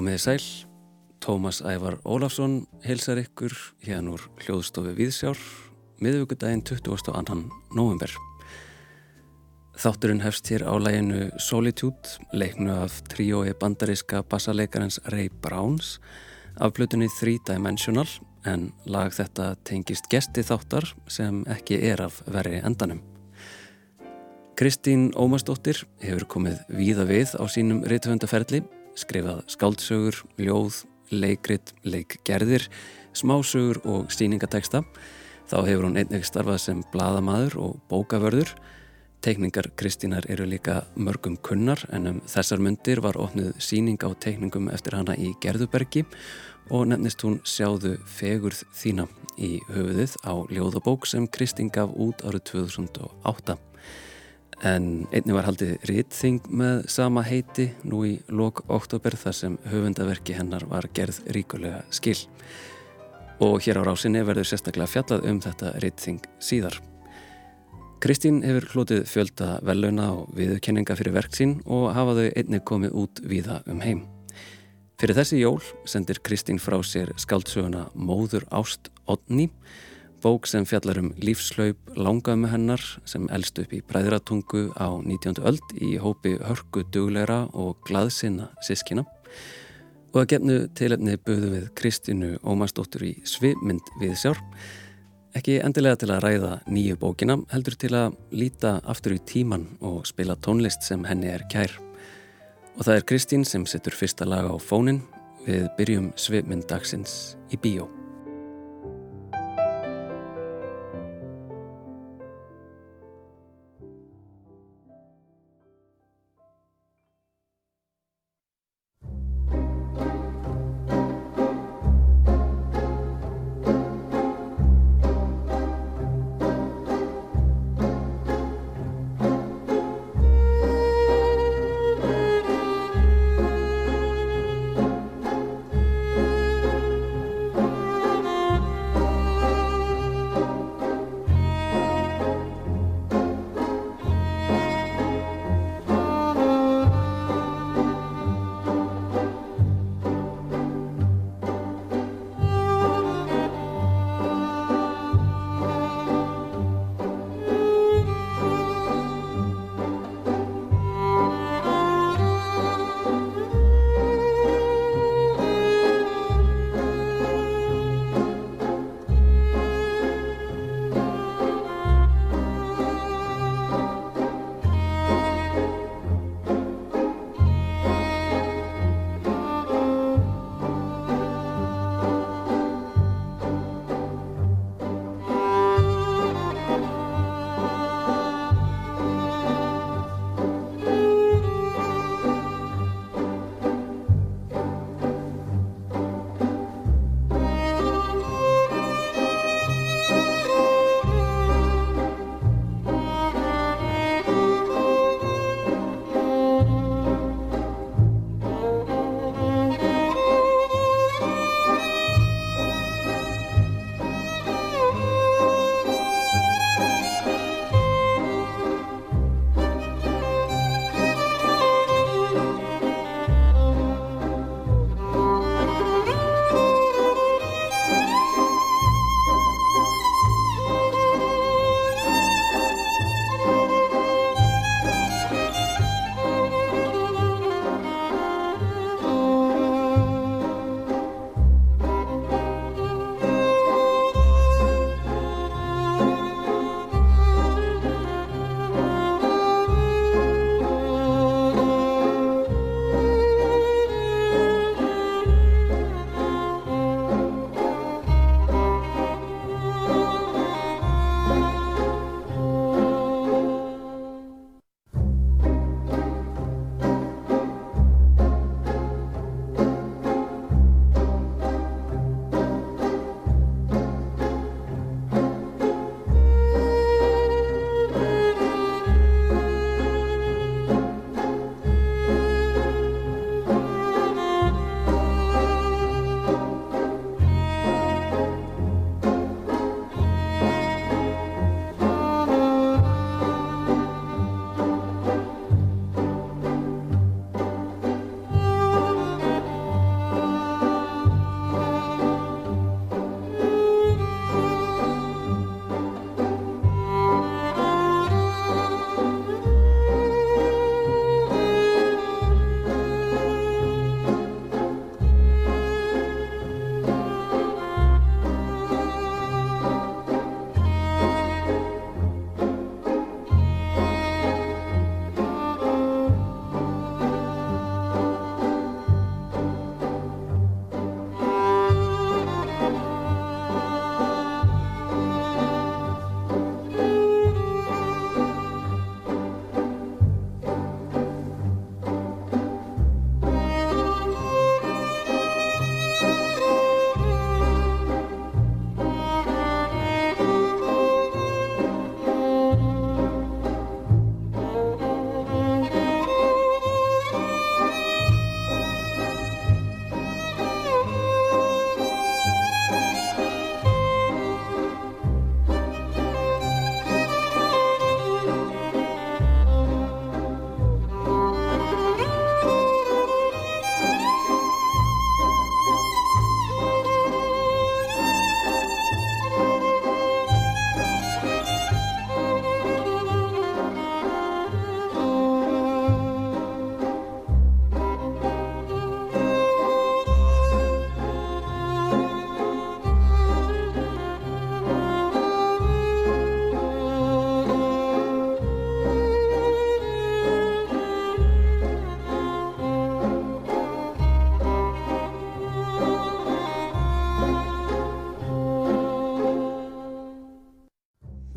Komiði sæl, Tómas Ævar Ólafsson hilsar ykkur hérna úr hljóðstofi Víðsjár, miðugudaginn 22. november. Þátturinn hefst hér á læginu Solitude, leiknu af tríói bandaríska bassalegarens Ray Browns, af blutunni Three Dimensional, en lag þetta tengist gesti þáttar sem ekki er af verri endanum. Kristín Ómarsdóttir hefur komið víða við á sínum reytvöndaferli skrifað skáldsögur, ljóð, leikrit, leikgerðir, smásögur og síningateksta. Þá hefur hún einnig starfað sem bladamadur og bókavörður. Teikningar Kristínar eru líka mörgum kunnar en um þessar myndir var ofnið síning á teikningum eftir hana í Gerðubergi og nefnist hún Sjáðu fegurð þína í höfuðið á ljóðabók sem Kristín gaf út árið 2008 en einni var haldið rítþing með sama heiti nú í lok oktober þar sem höfundaverki hennar var gerð ríkulega skil og hér á rásinni verður sérstaklega fjallað um þetta rítþing síðar. Kristín hefur hlotið fjölda vellauna og viðkenninga fyrir verk sín og hafa þau einni komið út víða um heim. Fyrir þessi jól sendir Kristín frá sér skaldsöguna Móður Ást Odni Bók sem fjallar um lífslaup langaðum hennar sem elst upp í bræðratungu á 19. öld í hópi hörku dugleira og glaðsina sískina. Og að gefnu tilefni buðu við Kristínu Ómarsdóttur í svimynd við sjár. Ekki endilega til að ræða nýju bókina, heldur til að líta aftur í tíman og spila tónlist sem henni er kær. Og það er Kristín sem setur fyrsta laga á fónin við byrjum svimynd dagsins í bíó.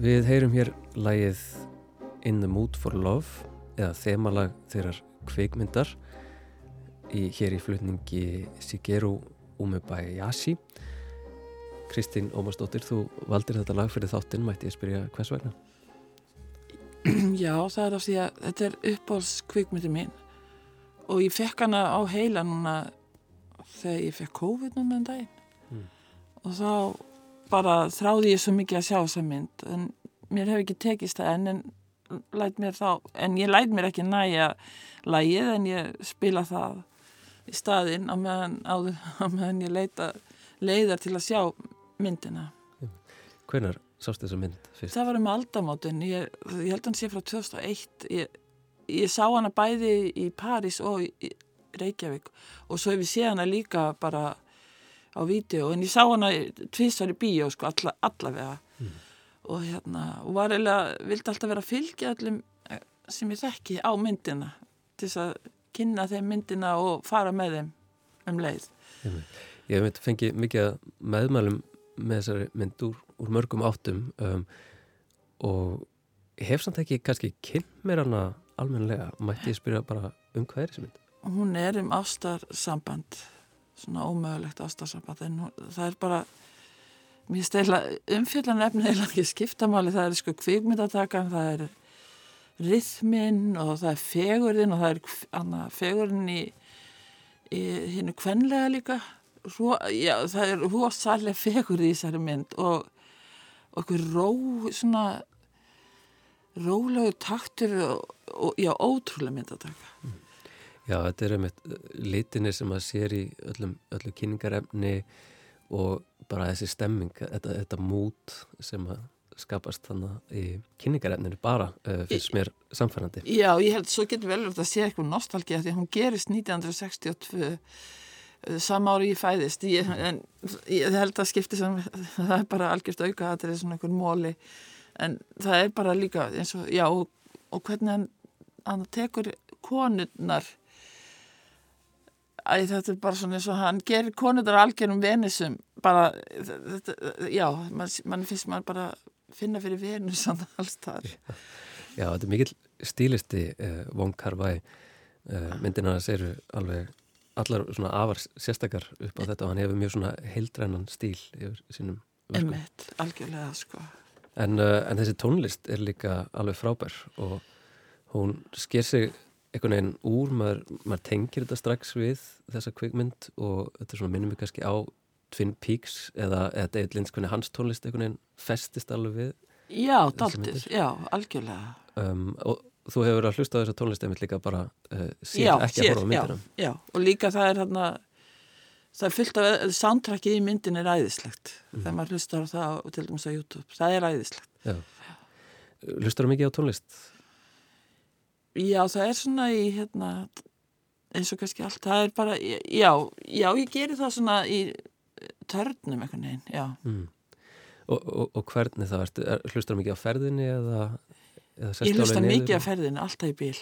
Við heyrum hér lægið In the Mood for Love eða þemalag þeirrar kveikmyndar í, hér í flutningi Shigeru Umebayashi Kristín Ómarsdóttir, þú valdir þetta lag fyrir þáttinn, mætti ég spyrja hvers vegna? Já, það er af því að þetta er uppáhaldskvikmyndi mín og ég fekk hana á heila núna þegar ég fekk COVID núna en daginn mm. og þá bara þráði ég svo mikið að sjá þessa mynd en mér hef ekki tekist það enn en, þá, en ég læt mér ekki næja lægið en ég spila það í staðinn á meðan, á, á meðan ég leita leiðar til að sjá myndina Hvernar sást þessa mynd fyrst? Það var um aldamótin ég, ég held að hann sé frá 2001 ég, ég sá hana bæði í Paris og í Reykjavík og svo hef ég séð hana líka bara á vídeo en ég sá hana tvísar í bíó sko alla, allavega. Mm. og hérna og var eiginlega, vildi alltaf vera að fylgja allum eh, sem ég þekki á myndina til þess að kynna þeim myndina og fara með þeim um leið. Ég hef fengið mikið meðmælum með þessari mynd úr, úr mörgum áttum um, og hef samt ekki kannski kynn mér hana almenlega, mætti ég spyrja bara um hvað er þessi mynd? Hún er um ástarsamband svona ómögulegt ástarsamband en það er bara mér steyla umfjallan efni eða ekki skiptamáli, það er sko kvikmyndatakan það er rithmin og það er fegurinn og það er anna, fegurinn í, í hinnu kvenlega líka. Ró, já, það er rosalega fegur í þessari mynd og okkur ró svona rólegu taktur og, og já, ótrúlega mynd að taka mm. Já, þetta er einmitt uh, litinir sem maður sér í öllum, öllum kynningarefni og bara þessi stemming, þetta, þetta mút sem að skapast þannig í kynningarefninu bara uh, fyrst mér samfærandi. Já, ég held svo getur vel að sé eitthvað nostálgi að því að hún gerist 1962 uh, samári ég fæðist. Ég, en ég held að skipti sem það er bara algjörst auka að þetta er svona einhver móli en það er bara líka eins og, já, og, og hvernig hann, hann tekur konurnar Æ, þetta er bara svona eins og hann gerir konundar algjörum venisum bara, þetta, já, mann man finnst maður bara finna fyrir venus alls þar. Já, þetta er mikil stílisti eh, Von Kar-wai eh, myndina þess eru alveg allar svona afar sérstakar upp á þetta og hann hefur mjög svona heildrænan stíl yfir sínum verkum. Emmett, algjörlega sko. En, uh, en þessi tónlist er líka alveg frábær og hún sker sig einhvern veginn úr, maður, maður tengir þetta strax við þessa kvikmynd og þetta er svona minnum við kannski á Twin Peaks eða, eða David Lynch hvernig hans tónlist einhvern veginn festist alveg við Já, daldir, já, algjörlega. Um, og þú hefur að hlusta á þessa tónlist einmitt líka bara uh, já, ekki sér, að horfa á myndina. já, já, og líka það er hérna það er fyllt af, soundtrackið í myndin er æðislegt. Mm. þegar maður hlustar á það til dæmis á YouTube, það er æðislegt. Hlustar þú mikið á tónlist? Já, það er svona í hérna, eins og kannski allt, það er bara, já, já, ég gerir það svona í törnum eitthvað neginn, já. Mm. Og, og, og hvernig það ertu, er, hlustar það mikið á ferðinni eða, eða Ég hlustar mikið á ferðinni, alltaf í bíl.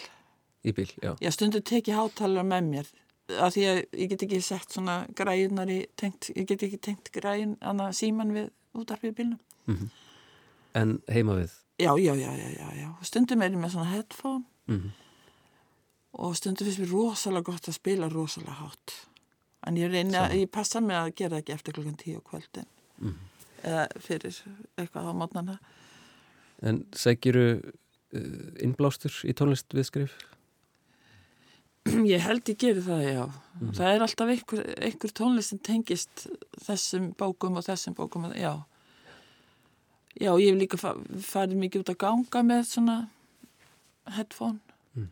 Í bíl, já. Já, stundu teki hátalara með mér, af því að ég get ekki sett svona græunar í tengt, ég get ekki tengt græun, annað síman við útarfið bílnum. Mm -hmm. En heima við? Já, já, já, já, já, já. Stundum er ég með svona headphone mm -hmm. og stundu finnst mér rosalega gott að spila rosalega hátt en ég reyna, ég passa mig að gera ekki eftir klokkan tíu kvöldin mm -hmm. eða fyrir eitthvað á mótnana En segiru uh, innblástur í tónlist viðskrif? Ég held ég gerir það, já. Mm. Það er alltaf einhver, einhver tónlist sem tengist þessum bókum og þessum bókum, já. Já, ég hef líka farið mikið út að ganga með svona headphone. Mm.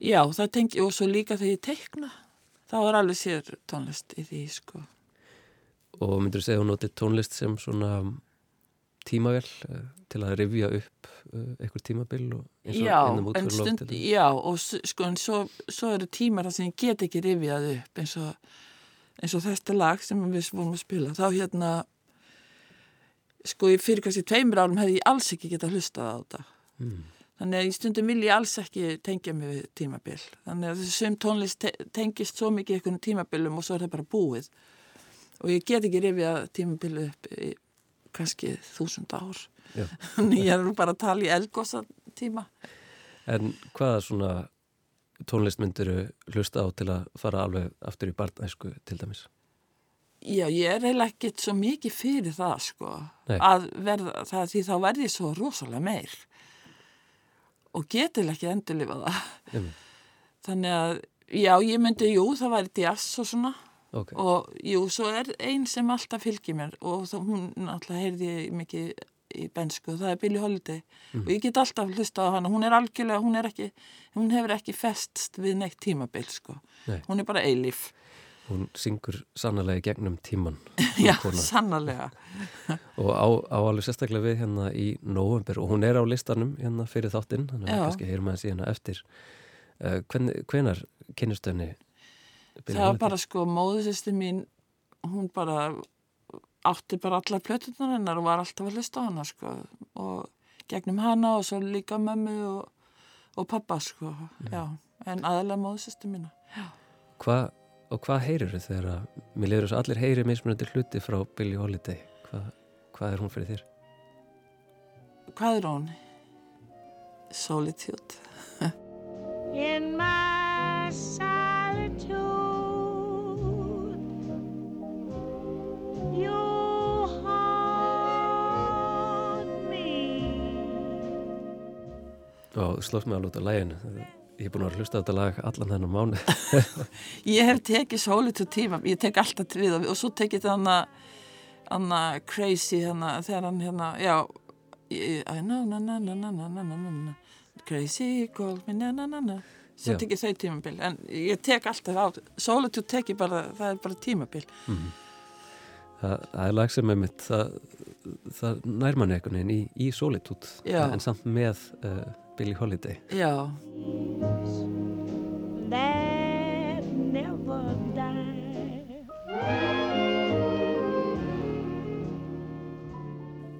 já það tengi og svo líka þegar ég teikna þá er alveg sér tónlist í því sko. Og myndur þú segja hún notið tónlist sem svona tímavel uh, til að rifja upp uh, einhver tímabil já, en stund, já og sko en svo, svo eru tímar þar sem ég get ekki rifjað upp eins og, eins og þetta lag sem við vorum að spila. Þá hérna sko fyrir kannski tveimur árum hefði ég alls ekki getað hlustað á þetta. Mm. Þannig að í stundum vil ég alls ekki tengja mig við tímabil. Þannig að þessum tónlist tengist svo mikið einhvern tímabilum og svo er það bara búið. Og ég get ekki rifið að tímabilu upp kannski þúsund ár Já. ég er nú bara að tala í eldgósa tíma En hvaða svona tónlist myndir hlusta á til að fara alveg aftur í barnæsku til dæmis? Já, ég er eiginlega ekkert svo mikið fyrir það sko Nei. að verða það því þá verði ég svo rosalega meir og getilega ekki endurlifa það. Um, þannig að já, ég myndi, jú, það væri jazz og svona. Ok, og jú, svo er ein sem alltaf fylgir mér og þá, hún náttúrulega heyrði ég mikið í bensku og það er Billie Holiday. Og ég get alltaf hlusta á hana, hún er algjörlega hún er ekki, hún hefur ekki festst við neitt tímabil sko, Nei. hún er bara eilíf, hún syngur sannlega í gegnum tíman já, kona. sannarlega. Og á, á alveg sérstaklega við hérna í november og hún er á listanum hérna fyrir þáttinn, þannig að Já. kannski heyrum að síðan eftir. Uh, hven, hvenar kynnustöðni það var bara sko, móðusisti mín hún bara átti bara allar plötunar hennar og var alltaf að hlusta á hana sko og gegnum hana og svo líka mömmu og, og pappa sko já, en aðalega móðusisti mína. Hva, og hvað heyrir þau þegar að mér lefur þess að allir heyri mismunandi hluti frá Billie Holiday Hva, hvað er hún fyrir þér? hvað er hún? Solitude in my solitude. You haunt me. og slóst mig alveg út á læginu ég er búin að hlusta á þetta lag allan þennan mánu ég hef tekið Solitude tíma ég tek alltaf við og, svo tekið þannig hann crazy hana, þegar hann hérna já, ég- know na na na na na na na na na crazy call me na na na na svo Já. tek ég þau tímabil en ég tek alltaf á Solitude tek ég bara, það er bara tímabil það, það er lag sem er mitt það, það nær manni einhvern veginn í, í solitude Já. en samt með uh, Billie Holiday. Já, That never die.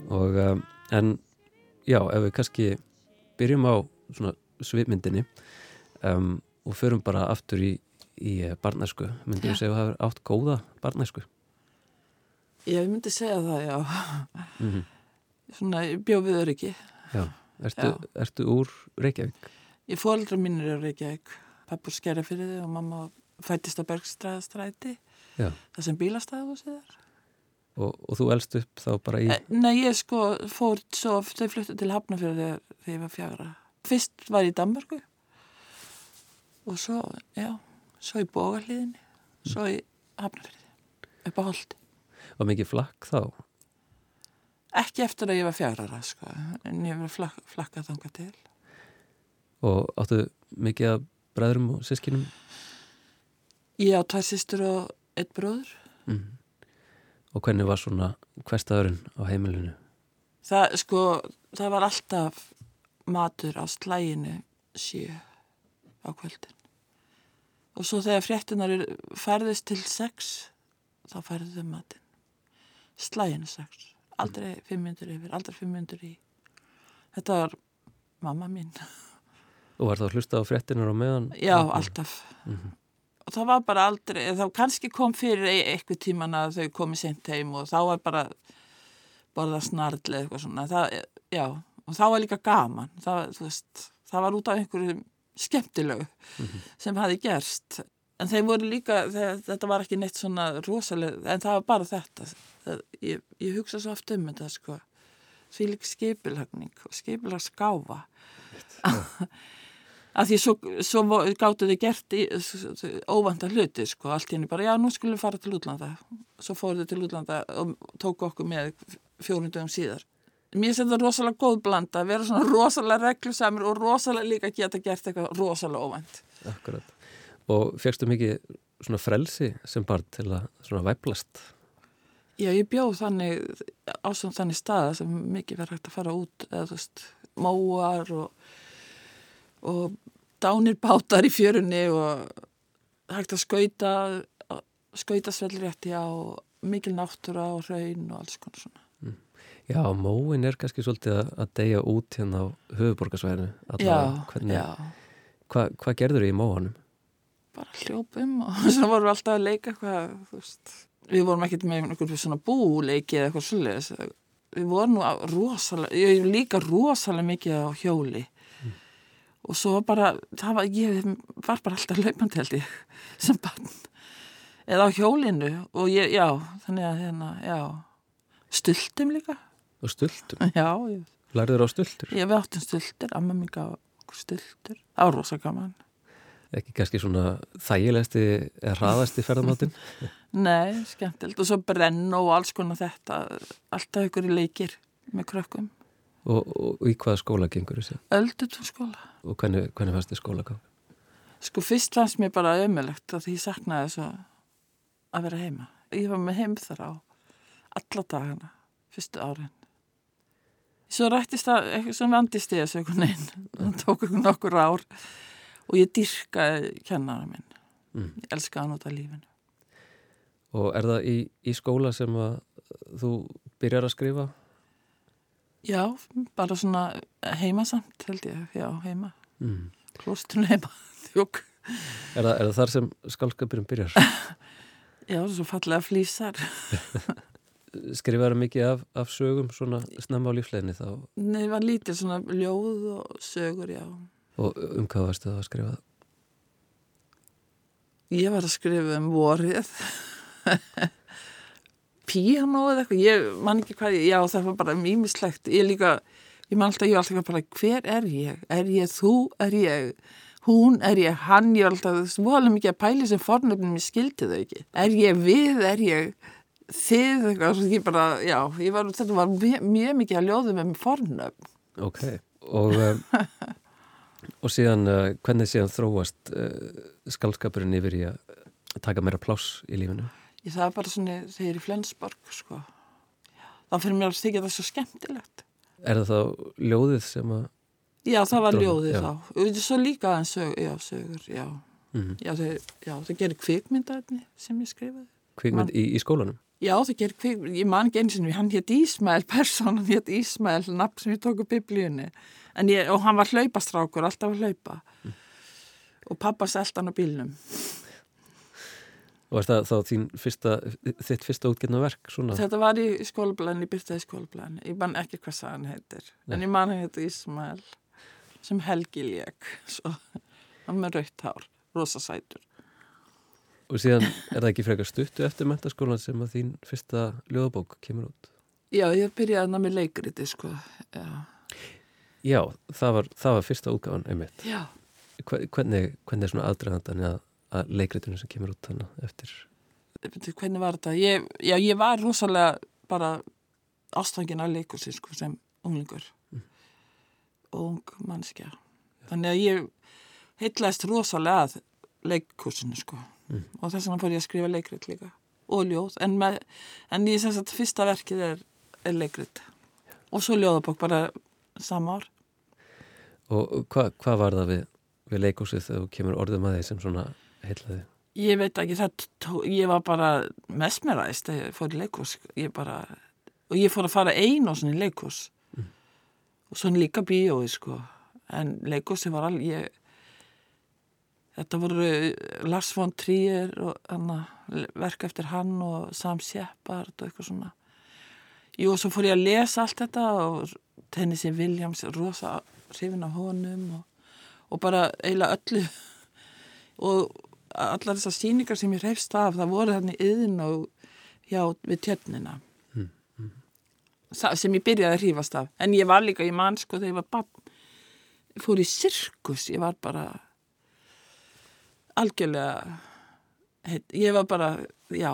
og um, en já, ef við kannski byrjum á svona svipmyndinni um, og förum bara aftur í, í eh, barnæsku. Myndir Já. við segja að það hefur átt góða barnæsku? Ég myndi segja það já. Mm svona ég bjó við öryggi. Já, ertu, ertu úr Reykjavík? ég fóldra mínir er Reykjavík pappur skerja fyrir þið og mamma fættist á Bergstræðastræti það sem bílastæðu og sér og, og þú elst upp þá bara í Nei, ég sko fór svo, þau fluttu til Hafnafjörði þegar, ég var fjagra. Fyrst var ég í Danmarku og svo, já, svo í Bógarliðinni, svo í Hafnafjörði, upp á Holti. var mikið flakk þá Ekki eftir að ég var fjagrara, sko, en ég var flak, flakkað þangað til. og áttu mikið af bræðrum og sískinum Ég á tvær sýstur og eitt bróður. mm. og hvernig var svona hverstaðurinn á heimilinu? Það, sko, það var alltaf matur á slæginu sjö á kvöldin. Og svo þegar fréttunar færðist til sex, þá færðu þau matinn. Slæginu sex. Aldrei fimm myndur yfir, aldrei fimm myndur í. Þetta var mamma mín. og var það að hlusta á fréttinar á meðan? Já, alltaf. Mhm. Og það var bara aldrei, þá kannski kom fyrir e- eitthvað tíman að þau komið sent heim og þá var bara borða snarl eða eitthvað svona. Það, já, og þá var líka gaman. Það, veist, það var út af einhverju skemmtilegu sem hafi gerst. En þeim voru líka, þeir, þetta var ekki neitt svona rosalega, en það var bara þetta. Það, ég, ég hugsa svo oft um þetta, sko. Því líka skipilhagning og skipilhagsgáfa. að því svo, svo gáttu þið gert í, óvanda hluti sko, allt henni bara, já nú skulum við fara til útlanda svo fóruð þið til útlanda og tóku okkur með fjórundum síðar mér finnst þetta rosalega góð blanda vera svona rosalega reglusamur og rosalega líka geta gert eitthvað rosalega óvænt Akkurat. Og fegstu mikið svona frelsi sem barn til að svona væplast? já ég bjóð þannig á svona þannig staða sem mikið verið hægt að fara út eða þú veist, móar og og dánir bátar í fjörunni og hægt að skauta skauta svellrétti á mikil náttúra og raun og alls konar svona. Já, móin er kannski svolítið að, að deyja út hérna á höfuborgarsvæðinu. Já, hvernig, já, Hvað hva gerður í móanum? Bara hljópum og svo vorum við alltaf að leika eitthvað, þú veist. Við vorum ekkert með einhvern svona búleiki eða eitthvað svolítið. við vorum nú rosalega, ég líka rosalega mikið á hjóli. Og svo bara, það var, ég var bara alltaf laupandi held ég sem barn. Eða á hjólinu og ég, já, þannig að hérna, já. Stultum líka, Og stultum, já, ég, lærður á stultur? Ég við áttum stultur, amma okkur stultur, það var rosa gaman Ekki kannski svona þægilegsti eða hraðasti ferðamáttin Nei, skemmtilegt og svo brenn og alls konar þetta alltaf ykkur í leikir með krökkum og, og, í hvaða skóla gengur þessi Öldutún skóla og hvernig, hvernig fannst þið skólagang? Sko fyrst fannst mér bara ömulegt að ég saknaði svo að vera heima. Ég var með heim þar á alla dagana, fyrstu árin. Svo rættist það eitthvað sem vandist ég þessu einhvern veginn. Það tók einhvern nokkur ár og ég dyrkaði kennara minn. Mm. Ég elskaði hann út af lífinu. Og er það í, í skóla sem að þú byrjar að skrifa? Já, bara svona heimasamt held ég, já, heima. Mm. Klóstrun heima, þjók. Er, það, er það þar sem skálskapurinn byrjar? Já, svo fallega flýsar. Skrifaður mikið af, af sögum svona snemma á lífsleginni þá Nei, var lítið svona ljóð og sögur, já. Og um hvað varstu það að skrifa? Ég var að skrifa um vorið Píano eða eitthvað Ég man ekki hvað, já það var bara mýmislegt Ég líka, ég man alltaf, ég var alltaf bara Hver er ég? Er ég þú? Er ég hún? Er ég hann? Ég var alltaf svolega mikið að pæli sem fornöfnum ég skildi þau ekki Er ég við? Er ég þið? Eitthvað, ég bara, já ég var, Þetta var mjög, mjög mikið að ljóða með fornöfn Ok, og, um, og síðan, uh, hvernig síðan þróast uh, skálskapurinn yfir í að taka meira pláss í lífinu? Ég það er bara svona þegar ég er í Flensborg sko. þá fyrir mér að þykja það svo skemmtilegt Er það þá ljóðið sem að, Já, það var ljóðið já. þá. Og Svo líka en sög, já, sögur, já. mm, Já, þau, já, þau gerir kvikmyndaðni sem ég skrifaði. kvikmynd í, í skólanum? Já, þau gerir kvikmynd, ég man ekki einu sinni, hann hétt Ísmael, personan hétt Ísmael, nafn sem ég tók upp biblíunni. Ég, og hann var hlaupastrákur, alltaf að hlaupa. Og pappa selt hann á bílnum. Og er það þá þín fyrsta, þitt fyrsta útgetna verk svona? Þetta var í skólablæðin, ég byrtaði í skólablæðin. Ég man ekki hvað það hann heitir. En ég man hann hétt Ísmael, sem Helgi lék. Svo, hann með rautt hár, rosa sætur. Og síðan er það ekki frekar stuttu eftir mentaskólan sem að þín fyrsta ljóðabók kemur út? Já, ég byrjaði þarna með leikriti, sko. Já. Já, það var, það var fyrsta útgáfan einmitt. Já. Hve- Hvernig, hvernig er svona aðdragandan að, að leikritinu sem kemur út þannig eftir? Hvernig var þetta? Ég, já, ég var rosalega bara ástfangin af leikursi, sko, sem unglingur. Og ung mannskja. Þannig að ég heitlaðist rosalega að leikursinu, sko. Og þess vegna fór ég að skrifa leikrit líka. Og ljóð. En, með, en ég sem sagt, fyrsta verkið er, er leikrit. Og svo ljóðabók bara sama ár. Og hvað hva var það við, við leikúsið þegar þú kemur orðum að því sem svona heilaði? Ég veit ekki, tó, ég var bara mesmeræst þegar ég fór í leikús. Ég bara, og ég fór að fara einu og svona í leikús. Og svona líka bíói, sko. En leikúsi var alveg, ég, þetta voru Lars von Trier og anna, verk eftir hann og Sam Shepard og eitthvað svona. Jú, og svo fór ég að lesa allt þetta og Tennessee Williams, rosa hrifin af honum og, og bara eiginlega öllu. Og allar þessar sýningar sem ég reyfst af, það voru þannig yðin og hjá við tjörnina. Þa, sem ég byrjaði að hrífast af. En ég var líka í mann sko þegar ég var barn ég fór í sirkus ég var bara algjörlega heit, ég var bara, já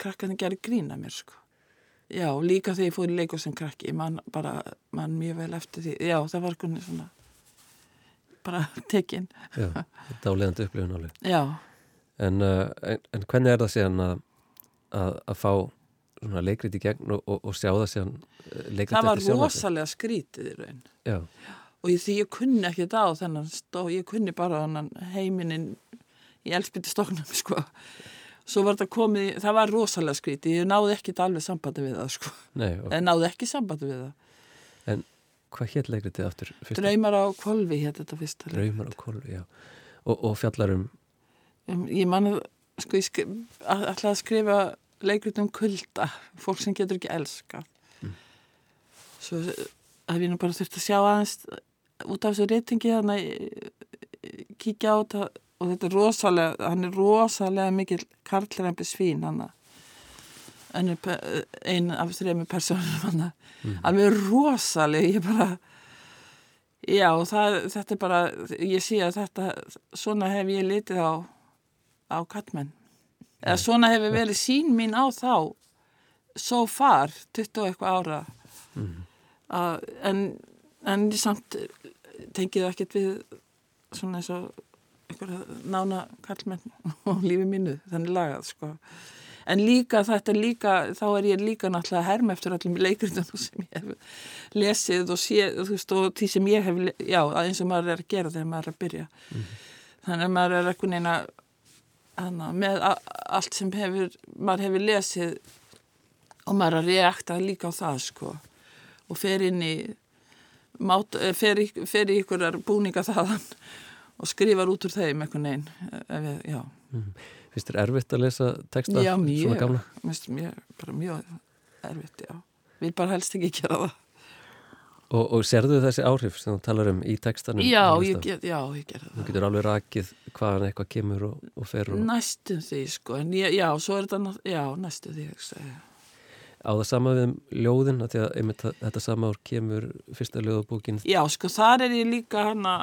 krakkarnir gerir grína mér sko já, líka þegar ég fór í leikur sem krakki, ég man bara man mjög vel eftir því, já það var kunni svona bara tekin Já, þetta áleiðandi upplifun alveg. já, En, uh, en, en hvernig er það síðan að, að, að fá svona leikrit í gegn og, og, og sjá það síðan uh, leikrit það var eftir sjónvarpið? rosalega skrítið í raun Já, og ég, því ég kunni ekki þetta á þennan stó, ég kunni bara þennan heiminin í elspiti stoknum sko. Svo var þetta komið, það var rosalega skrítið, ég náði ekki alveg sambandi við það sko, nei, og, eða náði ekki sambandi við það en hvað hétt leikritið aftur? Fyrsta? Draumar á kvolfi hétt þetta fyrsta. Draumar á kólfi, já. Og, og fjallar um, ég man að sko, ég skri, að, ætlaði að skrifa leikrit um kulda fólk sem getur ekki elska svo hef ég nú bara þurft að sjá aðeins út af þessu reytingi þannig kíkja á þetta og þetta er rosalega, hann er rosalega mikil karlrempi svín hann einu pe- ein af þrejum personum hann alveg rosalega ég bara já það, þetta er bara ég sé að þetta svona hef ég litið á á kallmenn eða svona hefur verið sín mín á þá so far 20 og eitthvað ára. Að, en, en ég samt tengið ekkert við svona eins og einhverja nána kallmenn og lífi mínu, þannig lagað sko. En líka þetta líka, þá er ég líka náttúrulega að herma eftir öllum leikritunum sem ég hef lesið og séð, þú veist, og því sem ég hef, já, eins og maður er að gera þegar maður er að byrja. Þannig að maður er eitthvað neina, hana, með allt sem hefur, maður hefur lesið og maður er að reakta líka á það, sko. Og fer inn í, mát, eh, fer, í, fer í ykkurar búninga þaðan og skrifar út úr þeim ég, já. Finnst þér erfitt að lesa texta Já, mjög, mjög, bara mjög erfitt, já. Vil bara helst ekki gera það. Og, og serðu þessi áhrif sem þú talar um í textanum? Já, Þú ég get, já, ég gera Þú það. getur alveg rakið hvaðan eitthvað kemur og, og fer og Næstum því, sko, en ég, já, svo er þetta, já, næstum því, segi. á það sama við um ljóðin að því að einmitt að þetta sama ár kemur fyrsta ljóðabókin Já, sko, þar er ég líka hana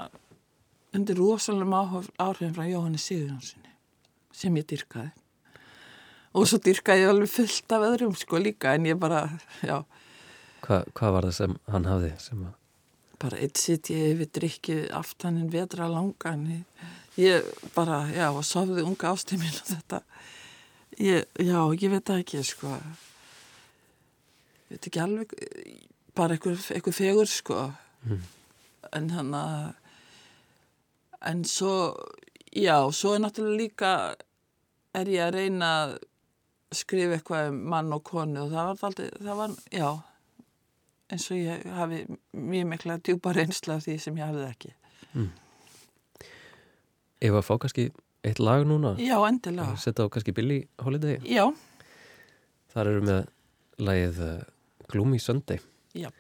undir rosalegum áhf- áhrifin frá Jóhanni Sigurjónssoni, sem ég dyrkaði. Og svo dyrkaði ég alveg fullt af öðrum, sko, líka, en ég bara, já, Hva, hvað var það sem hann hafði sem að bara eitt sitt ég yfir drikkið aftaninn vetra langan ég, ég bara, já, og sofði unga ástímin og þetta. Ég, já, ég veit ekki, sko. Ég veit ekki alveg bara einhver fegur, sko. En hann að en svo já, svo er náttúrulega líka er ég að reyna að skrifa eitthvað um mann og konu og það var aldrei, það var, já eins og ég hafi mjög mikla djúpa reynsla af því sem ég hafði ekki. ef að fá kannski eitt lag núna Já, endilega. setja á kannski Billy Holiday Já, þar eru með lagið uh, Gloomy Sunday já.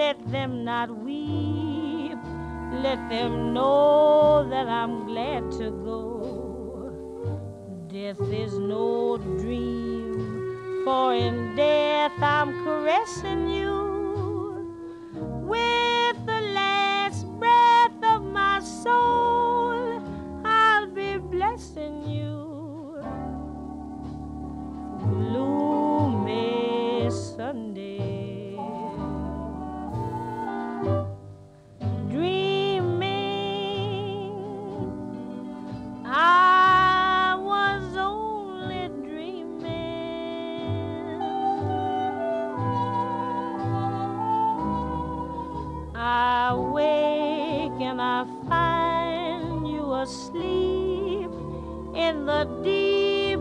Let them not weep, let them know that I'm glad to go. Death is no dream, for in death I'm caressing you with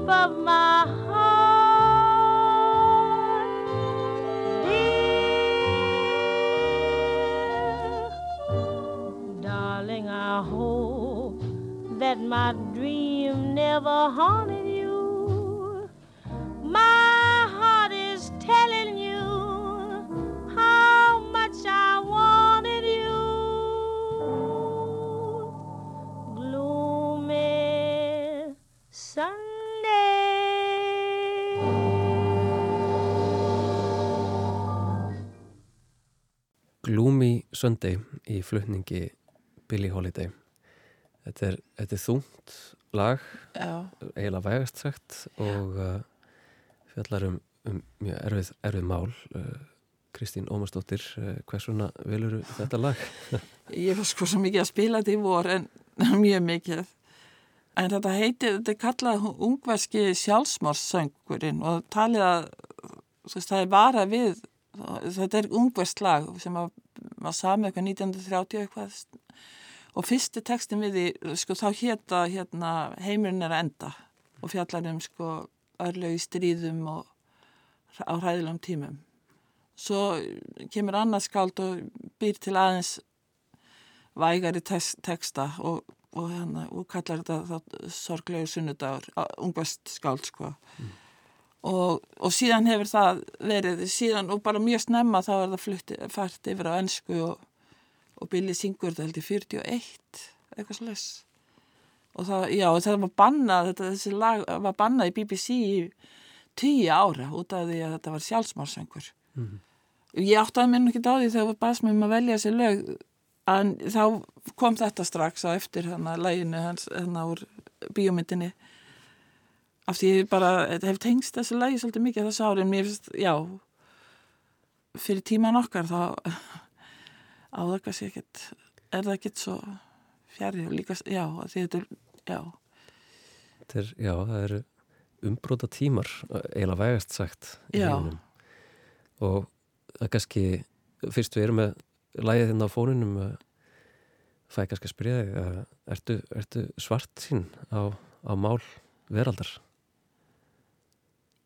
of my heart. Dear, darling, I hope that my dream never haunted Sunday í flutningi Billie Holiday. Þetta er, þetta er þungt lag eiginlega vægast sagt og uh, fjallar um, um mjög erfið, erfið mál. Uh, Kristín Ómarsdóttir uh, hversuna velur þetta lag? ég var sko svo mikið að spila þetta í vor en mjög mikið. En þetta heiti, þetta er kallað ungverski sjálfsmórssöngurinn og talið að það er vara við þetta er ungversk lag sem var, var samið eitthvað 1930 eitthvað. Og fyrsti tekstin við því, sko, þá hétta hérna, heimurinn er að enda og fjallar um sko örlög í stríðum og á hræðilegum tímum. Svo kemur annars skáld og býr til aðeins vægari teksta og, og, hérna, og kallar þetta sorglegur sunnudagur, ungvest skáld sko og, og síðan hefur það verið síðan og bara mjög snemma þá er það flutti, fært yfir á ennsku og, og Billy syngur þetta held í 41 eitthvað slags og það, já, það var bannað þetta, þessi lag var bannað í BBC í tíu ára út af því að þetta var sjálfsmársöngur Mhm. ég áttaði mér nú ekki á því þegar það baðs mér um að velja þessi lög en þá kom þetta strax á eftir hana læginu hans hana úr bíómyndinni af því ég bara þetta hef tengst þessi lægi svolítið mikið þessu ári en mér finnst, já fyrir tíman okkar þá á það kannski ekkert er það ekkert svo fjari og líka, já, því þetta er já, Þetta er, já, það eru umbróta tímar, eiginlega vægast sagt og það er kannski fyrst við erum með lægið þinn á fónunum uh, fæ kannski að spyrja þig uh, ertu, ertu svart sín á, á mál veraldar?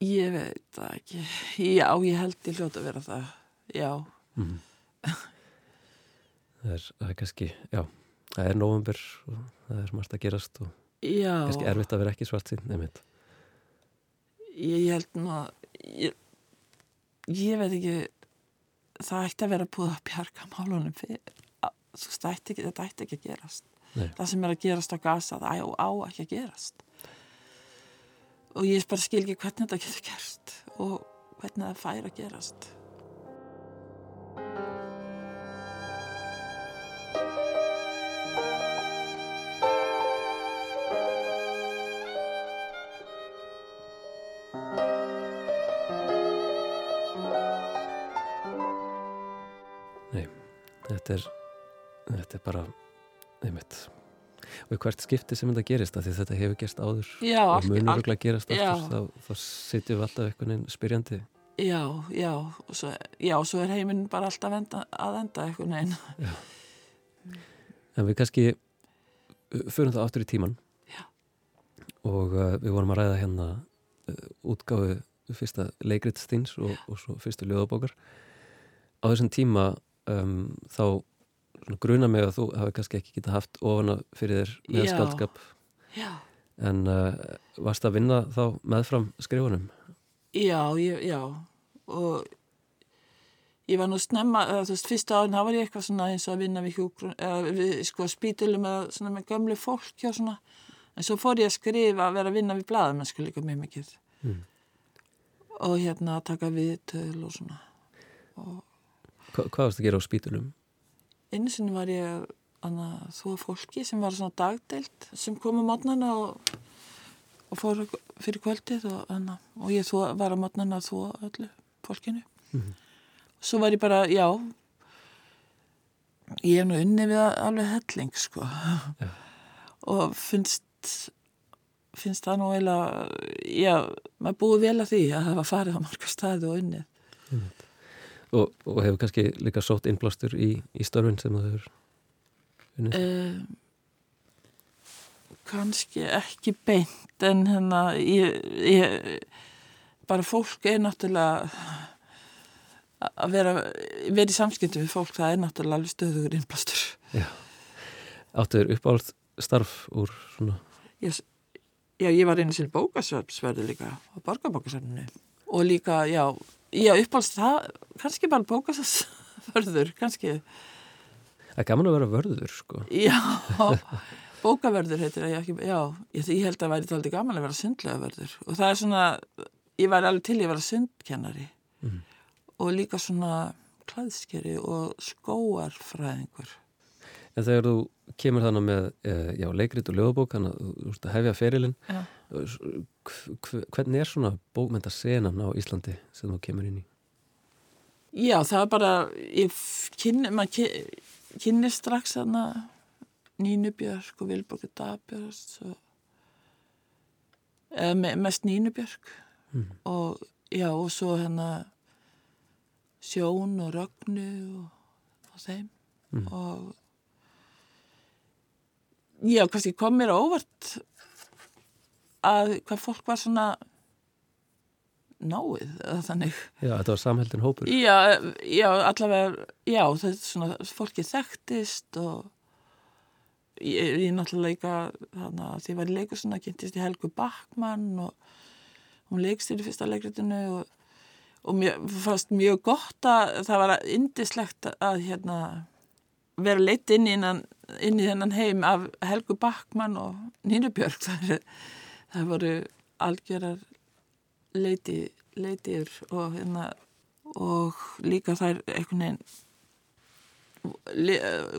Ég veit það ekki. Já, ég held ég hljóta að vera það. Já, Mm. það, er, það er kannski, já það er november og það er margt að gerast og já. kannski erfitt að vera ekki svart sín nefnt. ég, ég held nú að ég, ég veit ekki það ætti að vera búið að bjarga málunum fyrir að- veist, ætti ekki, þetta ætti ekki að gerast. Nei. það sem er að gerast á gasa það á, á ekki að gerast og ég bara skil ekki hvernig þetta getur gerst og hvernig það fær að gerast. Þetta er þetta er bara einmitt og hvert skipti sem þetta gerist að því þetta hefur gerst áður já, og allt- munur allt- örugglega gerast já. aftur þá, þá sitjum við alltaf einhvern veginn spyrjandi. Já, já, og svo, já, svo er heiminn bara alltaf enda, að enda einhvern veginn. En við kannski förum það aftur í tíman Já. og uh, við vorum að ræða hérna uh, útgáfu fyrsta leikritstins og, og svo fyrstu ljóðabókar. Á þessum tíma um, þá gruna mig að þú hafi kannski ekki getað haft ofana fyrir þér með Já. skaldskap já, en uh, varst að vinna þá meðfram skrifunum? Já, ég, já. Og ég var nú snemma, þú veist, fyrsta árin þá var ég eitthvað svona eins og að vinna við hjúgrun eða við sko spítulum eða svona með gömlu fólki og svona. En svo fór ég að skrifa að vera að vinna við blaðamennsku líka mjög mikið. Mm. og hérna að taka viðtöl og svona. Hva, hvað varst að gera á spítulum? Einu sinni var ég þú fólki sem var svona dagdeilt sem kom á mótnana og, og fór fyrir kvöldið og, anna, og ég þvo, var á mótnana að þvó öllu fólkinu. Mhm. svo var ég bara, já ég hef nú unni við alveg helling sko. Já. og finnst finnst það nú eiginlega já, maður búið vel að því að það var farið á marga staði og unnið og, og hefur kannski líka sótt innblástur í, í störfin sem það hefur unnið? Uh, kannski ekki beint en hérna ég, ég, bara fólk er náttúrulega að vera, vera í samskipti við fólk, það er náttúrulega alveg stöðugur innblastur. Áttuður uppáhald starf úr svona? Ég, já, ég var einu sinni bókasverðu líka á borgarbókasverðinu og líka, já, já uppáhaldst það, kannski bara bókasverður, kannski, Það er gaman að vera vörður sko já, bókaverður heitir það, já, ekki, já, ég, held að væri þetta aldrei gaman að vera sundlega verður og það er svona, ég væri alveg til ég að vera sundkennari Mhm. og líka svona klæðskeri og skóarfræðingur. En þegar þú kemur þannig með eh, já, leikrit og ljóðabók þannig að þú ert að hefja ferilinn Já. Hv- hvernig er svona bókmyndasenan á Íslandi sem þú kemur inn í? Já, það er bara, kynni, maður kynni strax þarna Nínu Björk og Vilborg Dabjörns og eða me, mest Nínu Björk Mm. og já, og svo hérna Sjón og Rögnu og, og þeim Mm. og já, kannski kom mér á óvart að hvað fólk var svona náið, þannig. Já, þetta var samheldin hópur. Já, já, allavega, já, þetta er svona, fólki þekktist og ég, ég náttúrulega þannig að því var í leiku svona, kynntist í Helgu Backmann og hún leikst í fyrsta leikritinu og, og mér fannst mjög gott að það var indislegt að hérna vera leitt inn í, innan, inn í þennan heim af Helgu Backmann og Nínu Björk, það, er, það voru algjörar leiti, leitiður og hérna og líka þær einhvern veginn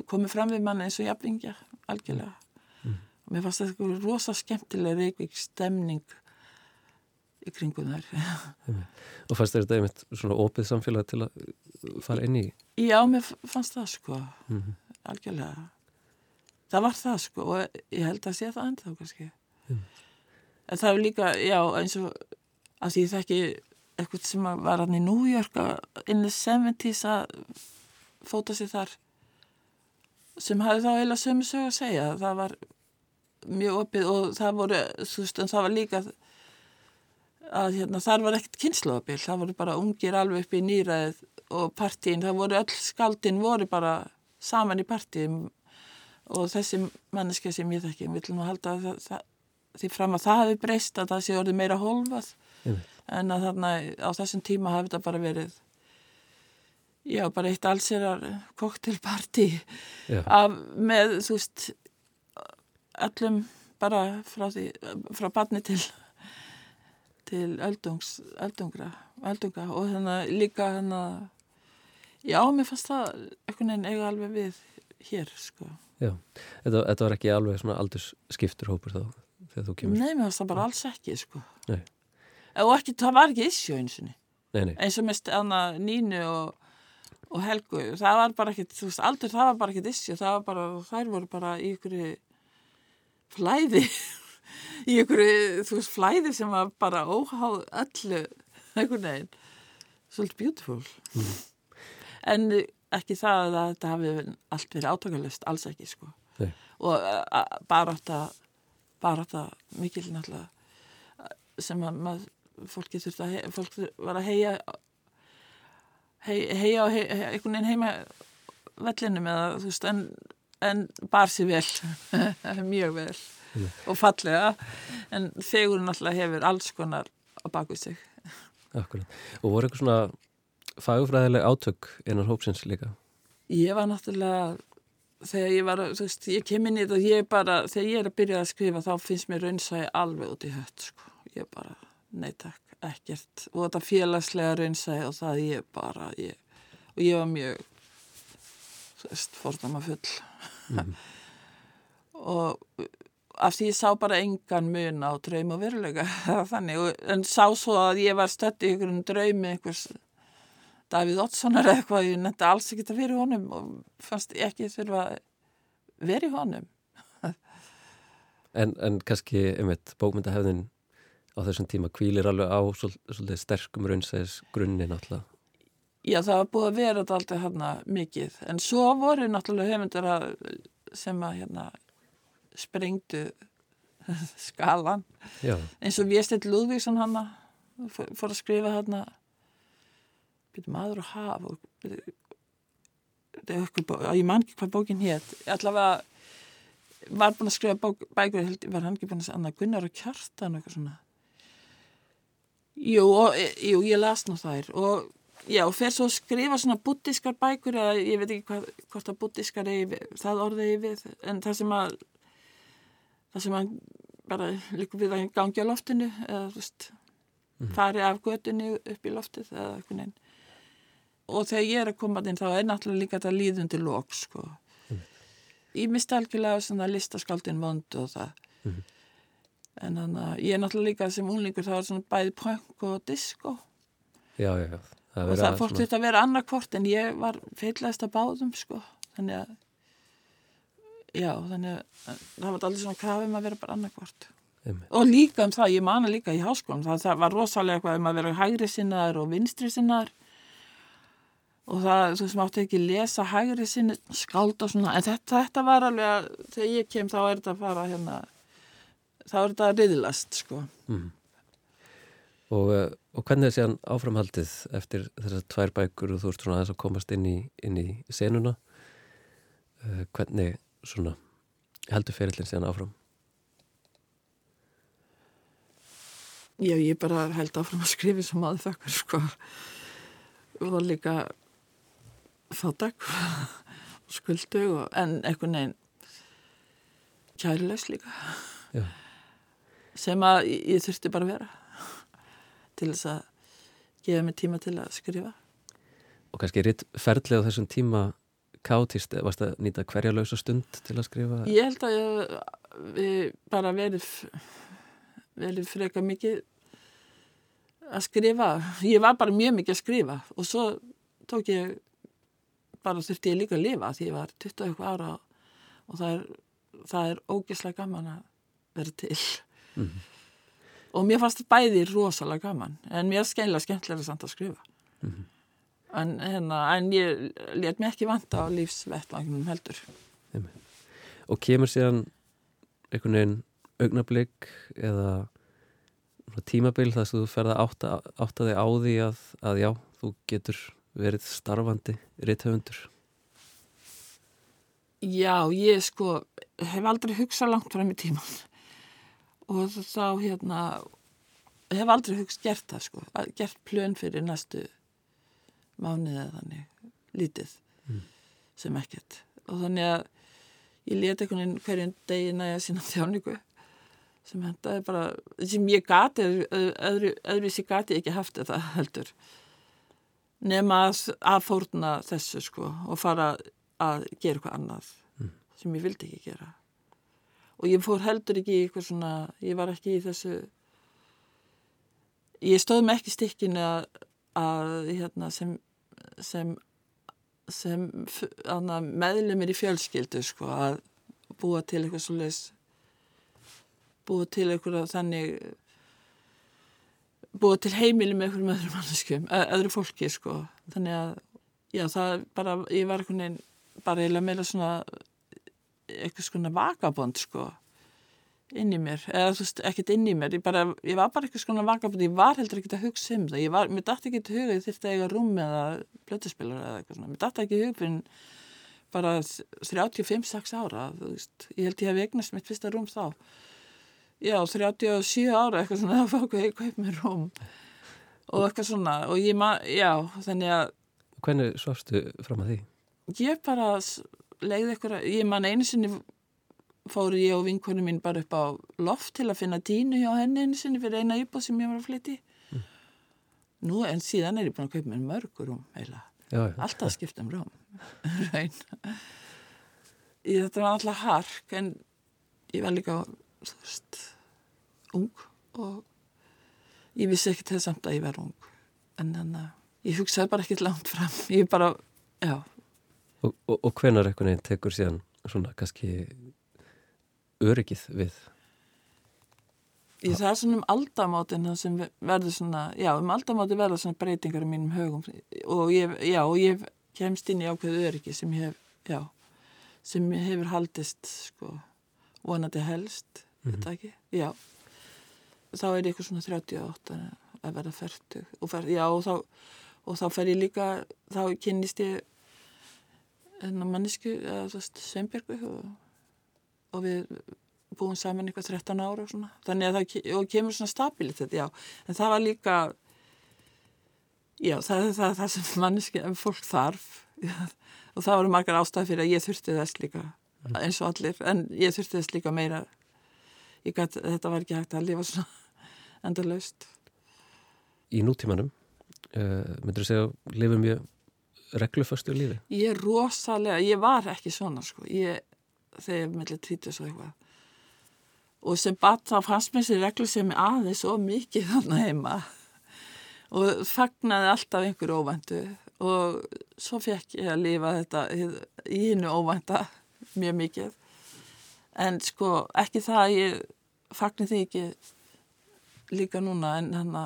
komið fram við mann eins og jafningja algjörlega. Og mér fannst þetta eitthvað rosa skemmtileg reykvík stemning í kringum þær. Og fannst þetta einmitt svona opið samfélag til að fara inn í? Já, mér fannst það sko. Mhm. algjörlega. Það var það sko og ég held að sé það ennþá kannski en það er líka, já, eins og að ég þekki eitthvað sem að var hann í New York að- in the 70s að fóta sér þar sem hafði þá eiginlega sömu sög að segja. Það var mjög opið og það voru, þú veist, en það var líka að hérna, þar var ekkert kynnslóðabil, það voru bara ungir alveg upp í nýræðið og partíin, það voru öll skaldin voru bara saman í partíum. Og þessi manneska sem ég þekki, við viljum að halda það, það, því fram að það hafi breyst að það sé orðið meira hólfað. En að þarna á þessum tíma hafi þetta bara verið já, bara eitt Já, af, með, þú veist öllum bara frá því, frá barni til til öldungs öldungra, öldunga. Og þannig líka þannig já, mér fannst það einhvern veginn eiga alveg við hér, sko. Já. Þetta, þetta var ekki alveg svona aldursskiptur hópur þá þegar þú kemur. Nei, mér fannst það bara alls ekki, sko. Nei. og ekki, það var ekki issue eins og Nei, nei, eins og stæðna Nínu og, og Helgu það var bara ekkit, þú veist, aldur það var bara ekkit issue, það var bara, þær voru bara í ykkur flæði. Í ykkur, þú veist, flæði sem var bara óháð öllu einhvern veginn. Svolítið beautiful. En ekki það að þetta hafi allt verið átökulust, alls ekki sko. Nei. og a- bara þetta bara þetta mikil náttúrulega sem að maður, fólki þurfti að fólk var að heia hei, heia hei, einhvern veginn heima vellinum eða þú veist en, en bar sér vel mjög vel og fallega en þegur náttúrulega hefur alls konar á baku sig. Akkurat. Og voru eitthvað svona fagfræðileg átök innan hópsins líka? Ég var náttúrulega þegar ég var, þú veist, ég kem inn í þetta ég bara, þegar ég er að byrja að skrifa þá finnst mér raunsæði alveg út í hött sko. ég bara, nei takk, ekkert. Og þetta félagslega raunsæði og það ég bara, ég og ég var mjög þú veist, fordama full og af því ég sá bara engan mun á draum og veruleika þannig, og, en sá svo að ég var stödd í einhverjum draumi einhvers Davíð Oddssonar eða eitthvað, ég nefndi alls ekki að vera í honum og fannst ekki þurfa að vera í honum. En, en kannski, einmitt, bókmyndahefðin á þessum tíma kvílir alveg á svol- svolítið sterkum raunsæðis grunni náttúrulega. Já, það var búið að vera þetta alltaf hérna mikið, en svo voru náttúrulega höfundar að, sem að hérna sprengdu skalan já, eins og Viestill Lúðvíksson hann fór, fór að skrifa byrju maður og haf og okkur, bó- ég man ekki hvað bókin hétt allavega var búin að skrifa bók, bækur held, var hann ekki búin að annað Gunnar og Kjartan og eitthvað svona? Jú, og, e, jú, ég las nú þær og já, og fer svo að skrifa svona buddískar bækur eða ég veit ekki hvað, hvort að buddískar það orðið eigi við en það sem að það sem að bara líka við að gangi á loftinu eða þú veist fari af götunni upp í loftið eða eitthvað neinn og þegar ég er að koma inn þá er náttúrulega líka þetta líðundi lók sko. Ég misti algjörlega svona listaskaldin vond og það. En þannig að ég er náttúrulega líka sem unlingur það var svona bæði punk og disco. Já, já, já. Það og það svona- þetta að vera annarkvort en ég var feillæðist að báðum sko. Þannig að já, þannig að það var allir svona krafum að vera bara annarkvort Einmitt. og líka um það, ég mana líka í háskólan það, það var rosalega eitthvað um að vera hægri sinnaðar og vinstri sinnaðar og það, þú sem átti ekki að lesa hægri sinni skáld og svona, en þetta, þetta var alveg að þegar ég kem þá er þetta að fara hérna þá er þetta að riðlast sko Mhm. Og, eh, og hvernig er síðan áframhaldið eftir þessar tvær bækur og þú ert svona aðeins að komast inn í, inn í senuna uh, hvernig svona heldur ferillin síðan áfram Já, ég bara held áfram að skrifa sem aður þakkar, sko. Og líka fátak skuldug og en einhvern veginn kærlegs líka. Já. Sem að ég, þurfti bara að vera til þess að gefa mig tíma til að skrifa. og kannski ritt ferlið á þessum tíma kátist, varst að nýta hverja lausa stund til að skrifa Ég held að ég bara verið verið freka mikið að skrifa. Ég var bara mjög mikið að skrifa og svo tók ég bara þurfti ég líka að lifa því ég var 20 eitthvað ára og það er, það er ógislega gaman að vera til. Mhm. Og mér fannst bæði rosalega gaman en mér er skeinlega skemmtilega samt að skrifa. En, hérna, en ég let mér ekki vanta á lífsvettvangnum heldur. og kemur síðan einhvern veginn augnablík eða tímabil þar sem þú ferð að átta, átta þig á því að, að já, þú getur verið starfandi rithöfundur? Já, ég sko hef aldrei hugsað langt fram í tíman og þá hérna hef aldrei hugsað gert það sko, að- gert plön fyrir næstu mánuði eða þannig lítið sem ekkert. Og þannig að ég leti einhvern veginn hverjum degi næja sína þjáningu sem hendaði bara sem ég gati, öðru, öðru gati ég ekki haft þetta heldur nema að, fórna þessu sko og fara að gera eitthvað annað sem ég vildi ekki gera. Og ég fór heldur ekki í eitthvað svona ég var ekki í þessu ég stóð með ekki stikkinu að, að hérna, sem sem, sem meðlumir í fjölskyldu sko, að búa til eitthvað svo leis búa til eitthvað þannig búa til heimili með einhverjum öðrum manneskum, öðru fólki sko. þannig að já, það bara, ég var einhvern veginn bara eiginlega meira svona eitthvað svona vagabond sko inn í mér, eða þú veist, ekkert inn í mér. Ég, bara, ég var bara eitthvað svona vagabond. Ég var heldur ekki að hugsa um það. Ég var, mér dætti ekki til huga, ég þyrfti að eiga rúm eða plötuspilar eða eitthvað svona, mér dætti ekki hug fyrir bara 35-6 ára þú veist, ég held ég hef eignast mitt fyrsta rúm þá já, 37 ára eitthvað svona, þá fók ég kaup mér rúm og eitthvað svona og ég maður, já, þannig að Hvernig svafstu fram að því? ég bara leigði eitthvað, ég man einu sinni fóru ég og vinkonu mín bara upp á loft til að finna tínu hjá henni einu sinni fyrir eina íbúð sem ég var að flytja í. Nú en síðan er ég búin að kaupa mér mörgur rúm já. Alltaf að skipta um rúm. Þetta var alltaf hark en ég var líka, þú veist, ung og ég vissi ekki til samt að ég var ung. En þannig að ég hugsaði bara ekkert langt fram. Ég bara, já, Og, og, og hvenar einhvern veginn tekur síðan svona kannski öryggið við? Ég það er svona um aldamátin sem verður svona, já, um aldamáti verður svona breytingar í mínum högum og ég, já, og ég kemst inn í ákveðu öryggi sem ég hef, já, sem hefur haldist, sko, vonandi helst þetta ekki, já þá er ég eitthvað svona 38 að verða færtug og, fer, já, og, þá, og þá fer ég líka þá kynnist ég enna mannesku Sveinbergu og, og við búum saman eitthvað 13 ára og svona. Þannig að það kemur svona stabilitet já, en það var líka já, það er það, það sem manneski, fólk þarf. Og það voru margar ástæði fyrir að ég þurfti þess líka eins og allir, en ég þurfti þess líka meira. Gat, þetta var ekki hægt að lifa svona enda laust Í nútímanum uh, myndur þú segja lifa mjög regluföstu lífi? Ég er rosalega, ég var ekki svona sko, ég, þegar ég mellir tvítus og eitthvað. Og sem batt þá fannst mér sér reglu sem er aðeins og mikið þannig heima. Og fagnaði alltaf einhverju óvæntu. Og svo fekk ég að lifa þetta í hinnu óvænta mjög mikið. En sko ekki það að ég fagni því ekki líka núna en, hana,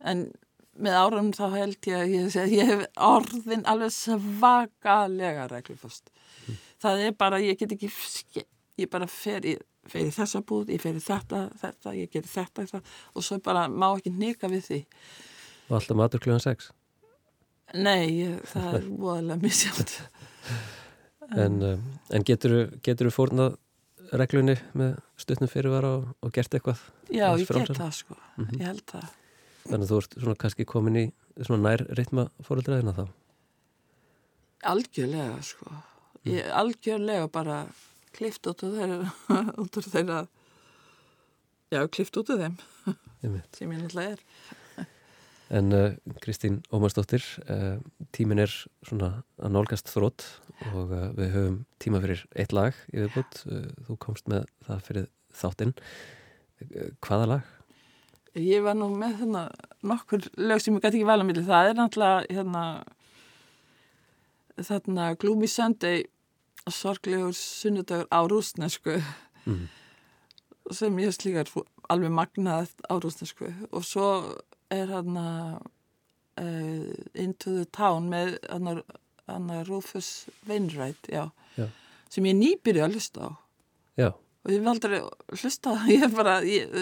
en með árum þá held ég að ég, ég hef orðin alveg svakalega reglufast mm. það er bara, ég get ekki ég bara fer í, fer í þessa búð ég fer í þetta, þetta, ég ger þetta, þetta og svo bara má ekki nýka við því Og alltaf matur kljóðan 6? Nei, ég, það er óaðlega misjátt En, en getur þú fórnað reglunni með stutnum fyrirvara og, og gert eitthvað? Já, ég get það sko, mm -hmm. ég held það. Þannig að þú ert svona kannski komin í svona nær ritma fóröldræðina þá? Algjörlega sko, ég algjörlega bara klift út úr þeirra, út úr þeirra, já, klift út úr þeim, sem ég náttúrulega er. En uh, Kristín Ómarsdóttir, uh, tímin er svona að nálgast þrótt og uh, við höfum tíma fyrir eitt lag í viðbútt. Þú komst með það fyrir þáttinn. Hvaða lag? Ég var nú með þarna nokkur lög sem ég gæti ekki vel að milli. Það er náttúrulega hérna, þarna Gloomy Sunday sorglegur sunnudagur á rúsnesku mm. sem ég slíkar alveg magnað á rúsnesku og svo er hann að uh, Into the Town með hann að Rufus Wainwright já, já. sem ég nýbyrði að hlusta á já. og ég hef aldrei hlusta á ég hef bara,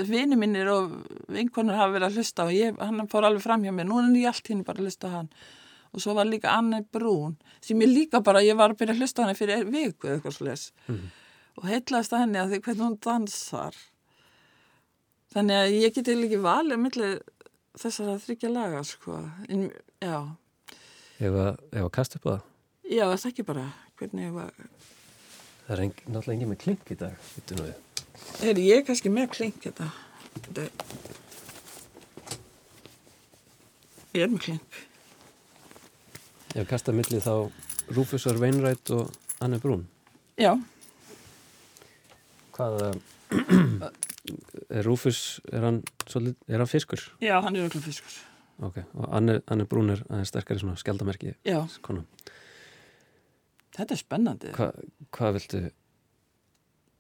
vini mínir og vinkonur hafa verið að hlusta á ég, hann fór alveg fram hjá mér, nú er ég allt hinn bara að hlusta á hann og svo var líka Anne Brún sem ég líka bara, ég var að byrja að hlusta á hann fyrir viku eða eitthvað slúðis mm. og heitlaðist að henni að því hvernig hún dansar þannig að ég geti líka valið millir þessar að þryggja laga sko. En, já. Ef að kasta upp það? Já, það er ekki bara. Hvernig var Það er engin, náttúrulega engin með klink í dag Er ég kannski með klink þetta þetta Ég er með klink. Ef kasta millið þá Rúfusar Veinrætt og Anne Brún. Já. Hvað er Rúfus, er hann, svolít, er hann fiskur? Já, hann er öllum fiskur. Ok, og Anne, Anne Brún er aðeins sterkari svona skjaldamerki. Já. Kona. Þetta er spennandi. Hva, hvað viltu,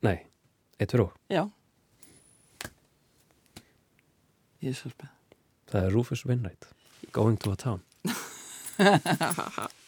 nei, eitt fyrir ó? Já. Ég er svo spenn. Það er Rúfus Wainwright, Going to a Town.